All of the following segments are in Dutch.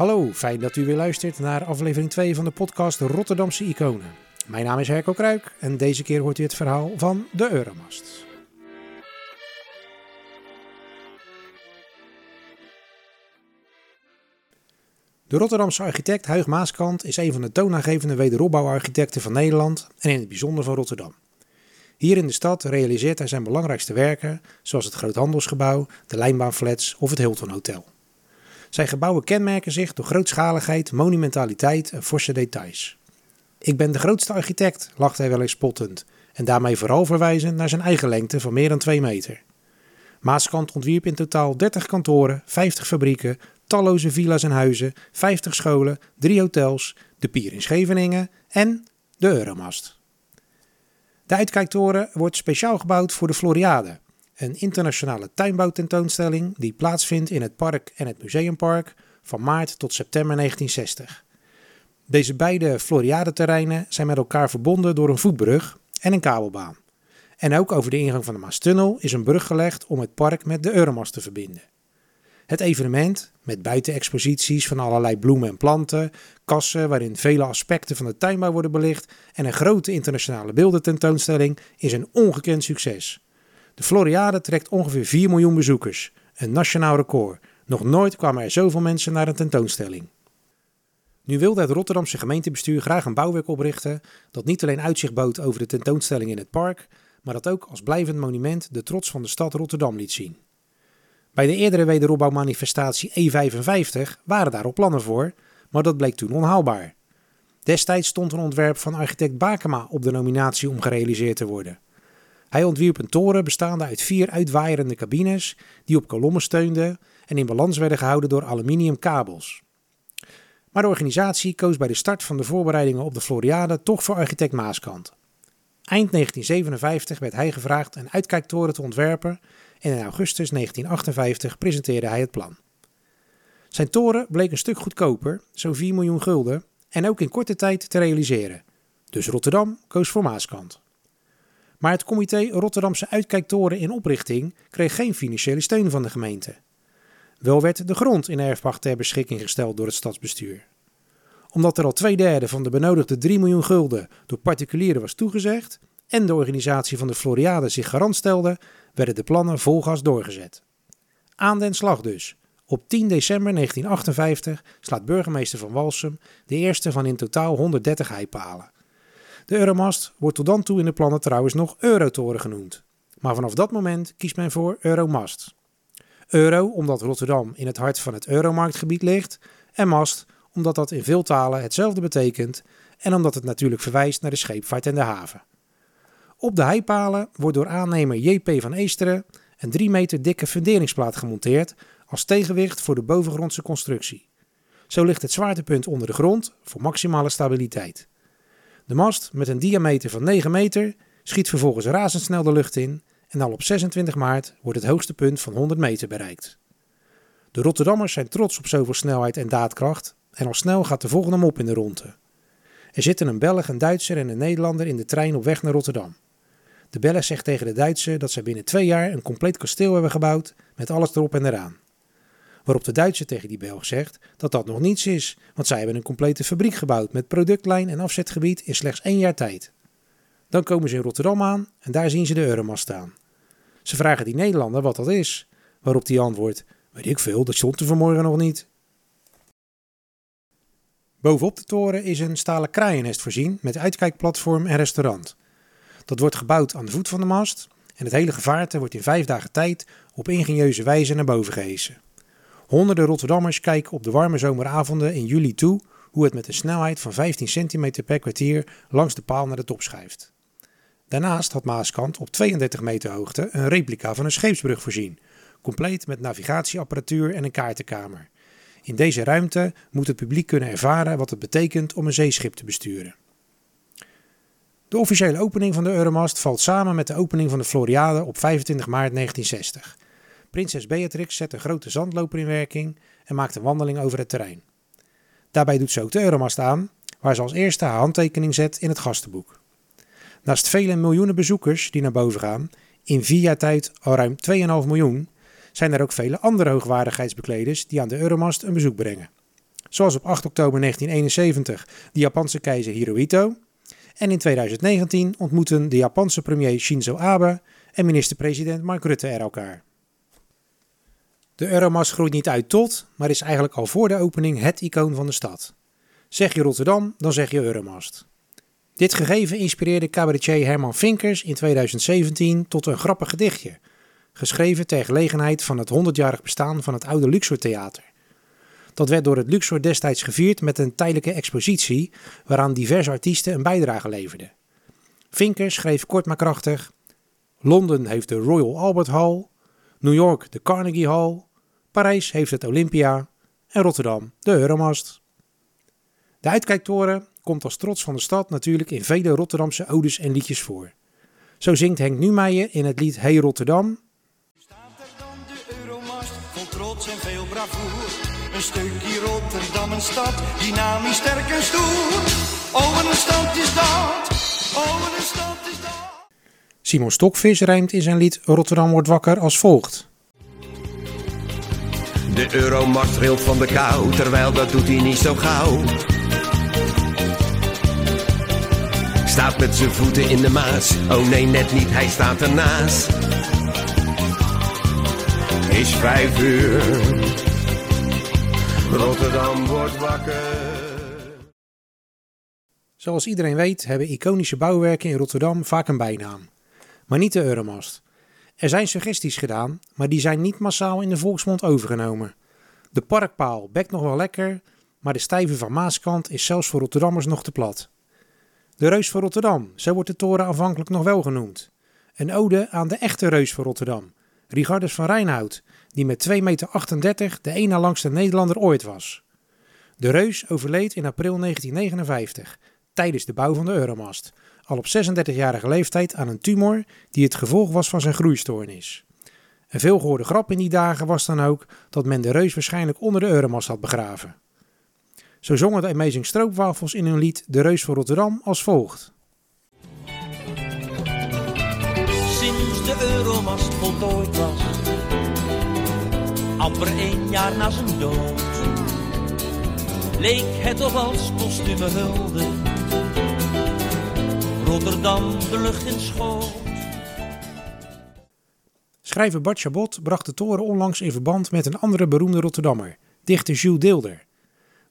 Hallo, fijn dat u weer luistert naar aflevering 2 van de podcast Rotterdamse Iconen. Mijn naam is Herco Kruik en deze keer hoort u het verhaal van de Euromast. De Rotterdamse architect Huig Maaskant is een van de toonaangevende wederopbouwarchitecten van Nederland en in het bijzonder van Rotterdam. Hier in de stad realiseert hij zijn belangrijkste werken, zoals het Groothandelsgebouw, de Lijnbaanflats of het Hilton Hotel. Zijn gebouwen kenmerken zich door grootschaligheid, monumentaliteit en forse details. Ik ben de grootste architect, lacht hij wel eens spottend, en daarmee vooral verwijzend naar zijn eigen lengte van meer dan 2 meter. Maaskant ontwierp in totaal 30 kantoren, 50 fabrieken, talloze villa's en huizen, 50 scholen, 3 hotels, de Pier in Scheveningen en de Euromast. De uitkijktoren wordt speciaal gebouwd voor de Floriade, een internationale tuinbouwtentoonstelling die plaatsvindt in het park en het museumpark van maart tot september 1960. Deze beide Floriade-terreinen zijn met elkaar verbonden door een voetbrug en een kabelbaan. En ook over de ingang van de Maastunnel is een brug gelegd om het park met de Euromast te verbinden. Het evenement, met buitenexposities van allerlei bloemen en planten, kassen waarin vele aspecten van de tuinbouw worden belicht en een grote internationale beeldententoonstelling, is een ongekend succes. De Floriade trekt ongeveer 4 miljoen bezoekers, een nationaal record. Nog nooit kwamen er zoveel mensen naar een tentoonstelling. Nu wilde het Rotterdamse gemeentebestuur graag een bouwwerk oprichten dat niet alleen uitzicht bood over de tentoonstelling in het park, maar dat ook als blijvend monument de trots van de stad Rotterdam liet zien. Bij de eerdere wederopbouwmanifestatie E55 waren daar al plannen voor, maar dat bleek toen onhaalbaar. Destijds stond een ontwerp van architect Bakema op de nominatie om gerealiseerd te worden. Hij ontwierp een toren bestaande uit vier uitwaaierende cabines die op kolommen steunden en in balans werden gehouden door aluminium kabels. Maar de organisatie koos bij de start van de voorbereidingen op de Floriade toch voor architect Maaskant. Eind 1957 werd hij gevraagd een uitkijktoren te ontwerpen en in augustus 1958 presenteerde hij het plan. Zijn toren bleek een stuk goedkoper, zo'n 4 miljoen gulden, en ook in korte tijd te realiseren. Dus Rotterdam koos voor Maaskant. Maar het comité Rotterdamse Uitkijktoren in oprichting kreeg geen financiële steun van de gemeente. Wel werd de grond in erfpacht ter beschikking gesteld door het stadsbestuur. Omdat er al twee derde van de benodigde 3 miljoen gulden door particulieren was toegezegd en de organisatie van de Floriade zich garant stelde, werden de plannen vol gas doorgezet. Aan den slag dus. Op 10 december 1958 slaat burgemeester van Walsum de eerste van in totaal 130 heipalen. De Euromast wordt tot dan toe in de plannen trouwens nog Eurotoren genoemd. Maar vanaf dat moment kiest men voor Euromast. Euro omdat Rotterdam in het hart van het Euromarktgebied ligt en mast omdat dat in veel talen hetzelfde betekent en omdat het natuurlijk verwijst naar de scheepvaart en de haven. Op de heipalen wordt door aannemer JP van Eesteren een 3 meter dikke funderingsplaat gemonteerd als tegenwicht voor de bovengrondse constructie. Zo ligt het zwaartepunt onder de grond voor maximale stabiliteit. De mast met een diameter van 9 meter schiet vervolgens razendsnel de lucht in en al op 26 maart wordt het hoogste punt van 100 meter bereikt. De Rotterdammers zijn trots op zoveel snelheid en daadkracht en al snel gaat de volgende mop in de ronde. Er zitten een Belg, een Duitser en een Nederlander in de trein op weg naar Rotterdam. De Belg zegt tegen de Duitser dat zij binnen twee jaar een compleet kasteel hebben gebouwd met alles erop en eraan. Waarop de Duitser tegen die Belg zegt dat dat nog niets is, want zij hebben een complete fabriek gebouwd met productlijn en afzetgebied in slechts één jaar tijd. Dan komen ze in Rotterdam aan en daar zien ze de Euromast staan. Ze vragen die Nederlander wat dat is, waarop die antwoordt: Weet ik veel, dat stond er vanmorgen nog niet. Bovenop de toren is een stalen kraaiennest voorzien met uitkijkplatform en restaurant. Dat wordt gebouwd aan de voet van de mast en het hele gevaarte wordt in vijf dagen tijd op ingenieuze wijze naar boven gehesen. Honderden Rotterdammers kijken op de warme zomeravonden in juli toe hoe het met een snelheid van 15 cm per kwartier langs de paal naar de top schuift. Daarnaast had Maaskant op 32 meter hoogte een replica van een scheepsbrug voorzien, compleet met navigatieapparatuur en een kaartenkamer. In deze ruimte moet het publiek kunnen ervaren wat het betekent om een zeeschip te besturen. De officiële opening van de Euromast valt samen met de opening van de Floriade op 25 maart 1960. Prinses Beatrix zet een grote zandloper in werking en maakt een wandeling over het terrein. Daarbij doet ze ook de Euromast aan, waar ze als eerste haar handtekening zet in het gastenboek. Naast vele miljoenen bezoekers die naar boven gaan, in vier jaar tijd al ruim 2,5 miljoen, zijn er ook vele andere hoogwaardigheidsbekleders die aan de Euromast een bezoek brengen. zoals op 8 oktober 1971 de Japanse keizer Hirohito. En in 2019 ontmoeten de Japanse premier Shinzo Abe en minister-president Mark Rutte er elkaar. De Euromast groeit niet uit tot, maar is eigenlijk al voor de opening het icoon van de stad. Zeg je Rotterdam, dan zeg je Euromast. Dit gegeven inspireerde cabaretier Herman Vinkers in 2017 tot een grappig gedichtje, geschreven ter gelegenheid van het 100-jarig bestaan van het oude Luxor Theater. Dat werd door het Luxor destijds gevierd met een tijdelijke expositie waaraan diverse artiesten een bijdrage leverden. Vinkers schreef kort maar krachtig: Londen heeft de Royal Albert Hall, New York de Carnegie Hall, Parijs heeft het Olympia en Rotterdam de Euromast. De uitkijktoren komt als trots van de stad natuurlijk in vele Rotterdamse odes en liedjes voor. Zo zingt Henk Numeijer in het lied Hey Rotterdam. Staat er dan de Euromast, vol trots en veel bravoer. Een stukje Rotterdam, een stad, dynamisch, sterk en stoer. Oh, een stad is dat, oh, een stad is dat. Simon Stokvis rijmt in zijn lied Rotterdam wordt wakker als volgt. De euromast trilt van de kou, terwijl dat doet hij niet zo gauw. Staat met zijn voeten in de maas, oh nee net niet, hij staat ernaast. Is vijf uur, Rotterdam wordt wakker. Zoals iedereen weet hebben iconische bouwwerken in Rotterdam vaak een bijnaam. Maar niet de Euromast. Er zijn suggesties gedaan, maar die zijn niet massaal in de volksmond overgenomen. De parkpaal bekt nog wel lekker, maar de stijve van Maaskant is zelfs voor Rotterdammers nog te plat. De Reus van Rotterdam, zo wordt de toren aanvankelijk nog wel genoemd. Een ode aan de echte Reus van Rotterdam, Richardus van Rijnhout, die met 2,38 meter de na langste Nederlander ooit was. De Reus overleed in april 1959, tijdens de bouw van de Euromast, al op 36-jarige leeftijd aan een tumor die het gevolg was van zijn groeistoornis. Een veelgehoorde grap in die dagen was dan ook dat men de reus waarschijnlijk onder de Euromast had begraven. Zo zongen de Amazing Stroopwafels in hun lied De Reus van Rotterdam als volgt. Sinds de Euromast voltooid was, amper één jaar na zijn dood, leek het of als kostume hulde, Rotterdam de lucht in schoot. Schrijver Bart Chabot bracht de toren onlangs in verband met een andere beroemde Rotterdammer, dichter Jules Deelder.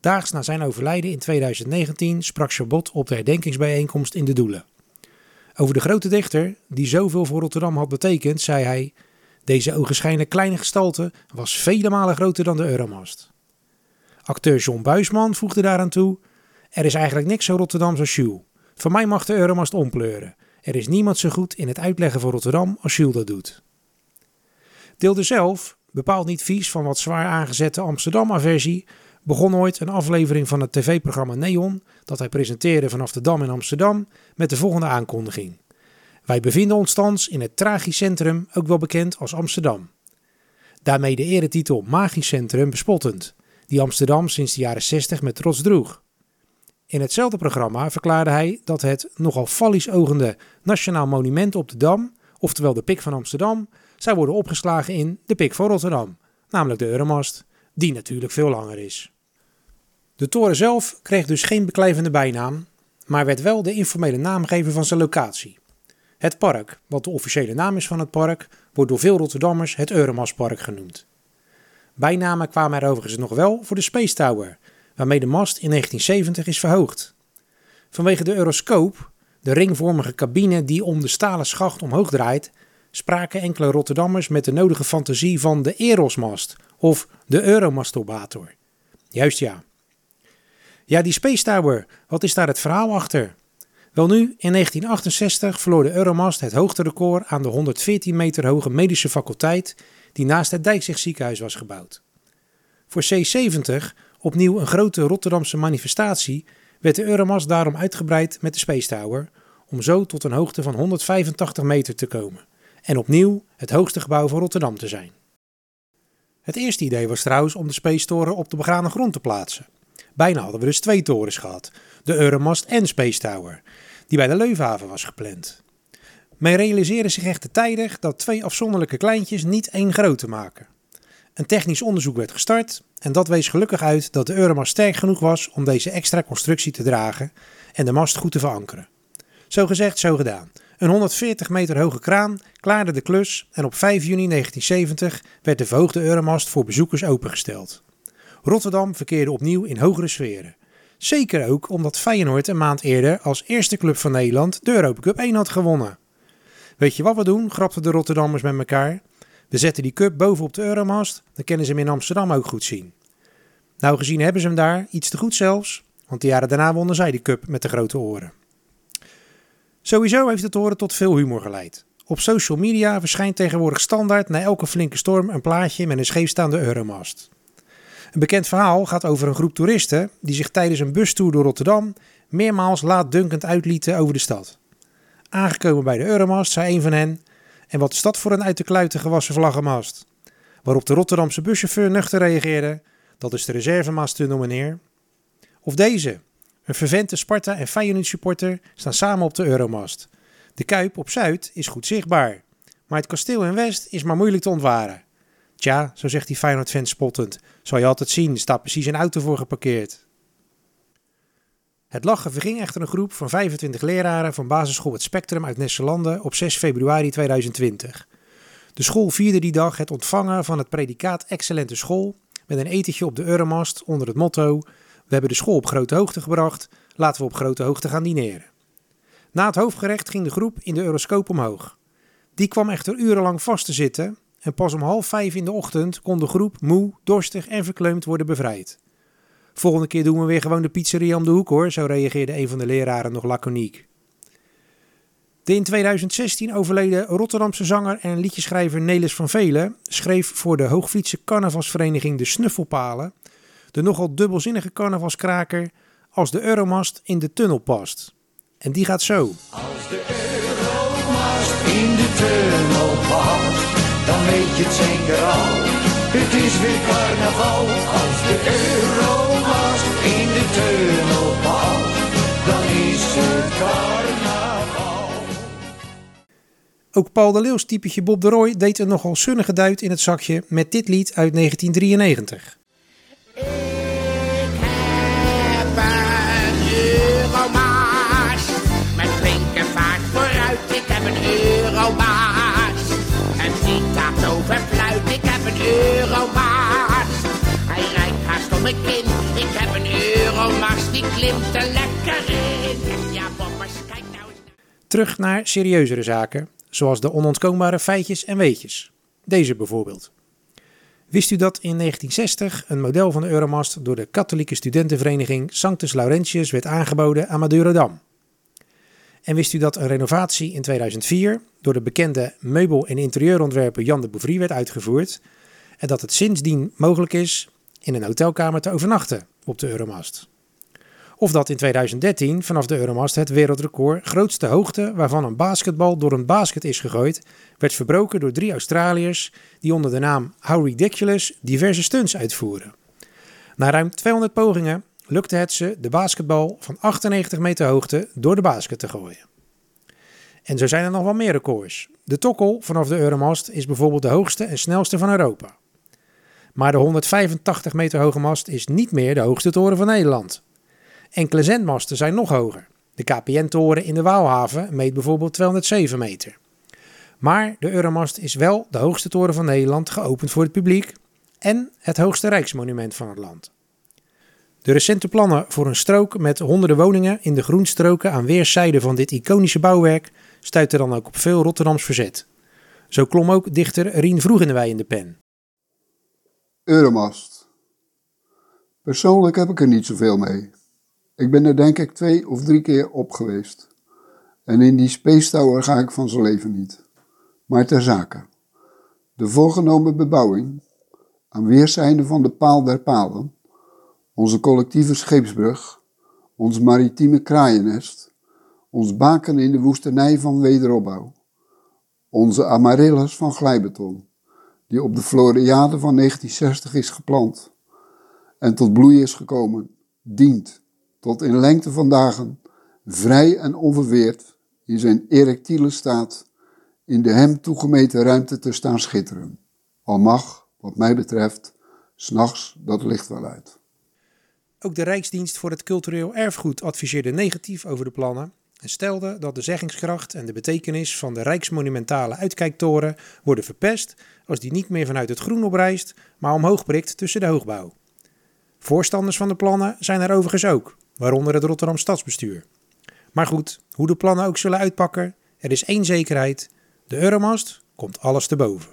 Daags na zijn overlijden in 2019 sprak Chabot op de herdenkingsbijeenkomst in de Doelen. Over de grote dichter, die zoveel voor Rotterdam had betekend, zei hij: Deze ogenschijnlijk kleine gestalte was vele malen groter dan de Euromast. Acteur John Buisman voegde daaraan toe: Er is eigenlijk niks zo Rotterdams als Jules. Van mij mag de Euromast ompleuren. Er is niemand zo goed in het uitleggen van Rotterdam als Jules dat doet. Deelde zelf, bepaald niet vies van wat zwaar aangezette Amsterdam-aversie, begon ooit een aflevering van het tv-programma Neon, dat hij presenteerde vanaf de Dam in Amsterdam, met de volgende aankondiging. Wij bevinden ons thans in het tragisch centrum, ook wel bekend als Amsterdam. Daarmee de eretitel Magisch Centrum bespottend, die Amsterdam sinds de jaren 60 met trots droeg. In hetzelfde programma verklaarde hij dat het nogal fallies ogende Nationaal Monument op de Dam, oftewel de Pik van Amsterdam, zou worden opgeslagen in de Pik van Rotterdam, namelijk de Euromast, die natuurlijk veel langer is. De toren zelf kreeg dus geen beklijvende bijnaam, maar werd wel de informele naamgever van zijn locatie. Het park, wat de officiële naam is van het park, wordt door veel Rotterdammers het Euromastpark genoemd. Bijnamen kwamen er overigens nog wel voor de Space Tower, waarmee de mast in 1970 is verhoogd. Vanwege de Euroscoop, de ringvormige cabine die om de stalen schacht omhoog draait, spraken enkele Rotterdammers met de nodige fantasie van de Erosmast of de Euromasturbator. Juist ja. Ja, die Space Tower, wat is daar het verhaal achter? Wel nu, in 1968 verloor de Euromast het hoogterecord aan de 114 meter hoge medische faculteit die naast het Dijkzicht ziekenhuis was gebouwd. Voor C70, opnieuw een grote Rotterdamse manifestatie, werd de Euromast daarom uitgebreid met de Space Tower, om zo tot een hoogte van 185 meter te komen en opnieuw het hoogste gebouw van Rotterdam te zijn. Het eerste idee was trouwens om de Space Toren op de begaande grond te plaatsen. Bijna hadden we dus twee torens gehad, de Euromast en Space Tower, die bij de Leuvenhaven was gepland. Men realiseerde zich echter tijdig dat twee afzonderlijke kleintjes niet één grote maken. Een technisch onderzoek werd gestart en dat wees gelukkig uit dat de Euromast sterk genoeg was om deze extra constructie te dragen en de mast goed te verankeren. Zo gezegd, zo gedaan. Een 140 meter hoge kraan klaarde de klus en op 5 juni 1970 werd de verhoogde Euromast voor bezoekers opengesteld. Rotterdam verkeerde opnieuw in hogere sferen. Zeker ook omdat Feyenoord een maand eerder als eerste club van Nederland de Europa Cup 1 had gewonnen. Weet je wat we doen, grapten de Rotterdammers met elkaar. We zetten die cup bovenop de Euromast, dan kunnen ze hem in Amsterdam ook goed zien. Nou gezien hebben ze hem daar, iets te goed zelfs, want de jaren daarna wonnen zij die cup met de grote oren. Sowieso heeft het horen tot veel humor geleid. Op social media verschijnt tegenwoordig standaard na elke flinke storm een plaatje met een scheefstaande Euromast. Een bekend verhaal gaat over een groep toeristen die zich tijdens een bustour door Rotterdam meermaals laatdunkend uitlieten over de stad. Aangekomen bij de Euromast zei een van hen: En wat is dat voor een uit de kluiten gewassen vlaggenmast? Waarop de Rotterdamse buschauffeur nuchter reageerde: Dat is de reservemasttunnel, meneer. Of deze. Een vervente Sparta en Feyenoord supporter staan samen op de Euromast. De Kuip op Zuid is goed zichtbaar, maar het kasteel in West is maar moeilijk te ontwaren. Tja, zo zegt die Feyenoord-fan spottend. Zal je altijd zien, staat precies een auto voor geparkeerd. Het lachen verging echter een groep van 25 leraren van basisschool Het Spectrum uit Nesselanden op 6 februari 2020. De school vierde die dag het ontvangen van het predicaat Excellente School met een etentje op de Euromast onder het motto We hebben de school op grote hoogte gebracht, laten we op grote hoogte gaan dineren. Na het hoofdgerecht ging de groep in de Euroscoop omhoog. Die kwam echter urenlang vast te zitten en pas om half vijf in de ochtend kon de groep moe, dorstig en verkleumd worden bevrijd. Volgende keer doen we weer gewoon de pizzeria om de hoek hoor, zo reageerde een van de leraren nog laconiek. De in 2016 overleden Rotterdamse zanger en liedjeschrijver Nelis van Velen schreef voor de Hoogvlietse carnavalsvereniging De Snuffelpalen de nogal dubbelzinnige carnavalskraker Als de Euromast in de tunnel past. En die gaat zo. Als de Euromast in de tunnel past, dan weet je het zeker al. Het is weer carnaval. Als de Euromast past, dan is het carnaval. Ook Paul de Leeuws typetje Bob de Roy deed een nogal zunnige duit in het zakje met dit lied uit 1993. heb een euromaas. Met flinke vaart vooruit, ik heb een euromaas. En gaat over fluit, ik heb een euromaas. Hij rijdt haast om mijn kin, ik heb een Die klimt er lekker in. Ja, boppers, kijk nou eens. Terug naar serieuzere zaken, zoals de onontkoombare feitjes en weetjes. Deze bijvoorbeeld. Wist u dat in 1960 een model van de Euromast door de katholieke studentenvereniging Sanctus Laurentius werd aangeboden aan Madurodam? En wist u dat een renovatie in 2004 door de bekende meubel- en interieurontwerper Jan de Bouvry werd uitgevoerd en dat het sindsdien mogelijk is in een hotelkamer te overnachten op de Euromast? Of dat in 2013 vanaf de Euromast het wereldrecord grootste hoogte waarvan een basketbal door een basket is gegooid, werd verbroken door drie Australiërs die onder de naam How Ridiculous diverse stunts uitvoeren. Na ruim 200 pogingen lukte het ze de basketbal van 98 meter hoogte door de basket te gooien. En zo zijn er nog wel meer records. De tokkel vanaf de Euromast is bijvoorbeeld de hoogste en snelste van Europa. Maar de 185 meter hoge mast is niet meer de hoogste toren van Nederland. Enkele zendmasten zijn nog hoger. De KPN-toren in de Waalhaven meet bijvoorbeeld 207 meter. Maar de Euromast is wel de hoogste toren van Nederland geopend voor het publiek en het hoogste rijksmonument van het land. De recente plannen voor een strook met honderden woningen in de groenstroken aan weerszijden van dit iconische bouwwerk stuiten dan ook op veel Rotterdams verzet. Zo klom ook dichter Rien Vroegendewij in de pen. Euromast. Persoonlijk heb ik er niet zoveel mee. Ik ben er denk ik twee of drie keer op geweest. En in die Space Tower ga ik van zijn leven niet. Maar ter zake. De voorgenomen bebouwing, aan weerszijden van de paal der palen, onze collectieve scheepsbrug, ons maritieme kraaiennest, ons baken in de woestenij van wederopbouw, onze amaryllis van glijbeton, die op de Floriade van 1960 is geplant en tot bloei is gekomen, dient tot in lengte van dagen, vrij en onverweerd, in zijn erectiele staat, in de hem toegemeten ruimte te staan schitteren. Al mag, Wat mij betreft, s'nachts dat licht wel uit. Ook de Rijksdienst voor het Cultureel Erfgoed adviseerde negatief over de plannen en stelde dat de zeggingskracht en de betekenis van de Rijksmonumentale Uitkijktoren worden verpest als die niet meer vanuit het groen oprijst, maar omhoog prikt tussen de hoogbouw. Voorstanders van de plannen zijn er overigens ook, waaronder het Rotterdam Stadsbestuur. Maar goed, hoe de plannen ook zullen uitpakken, er is één zekerheid: de Euromast komt alles te boven.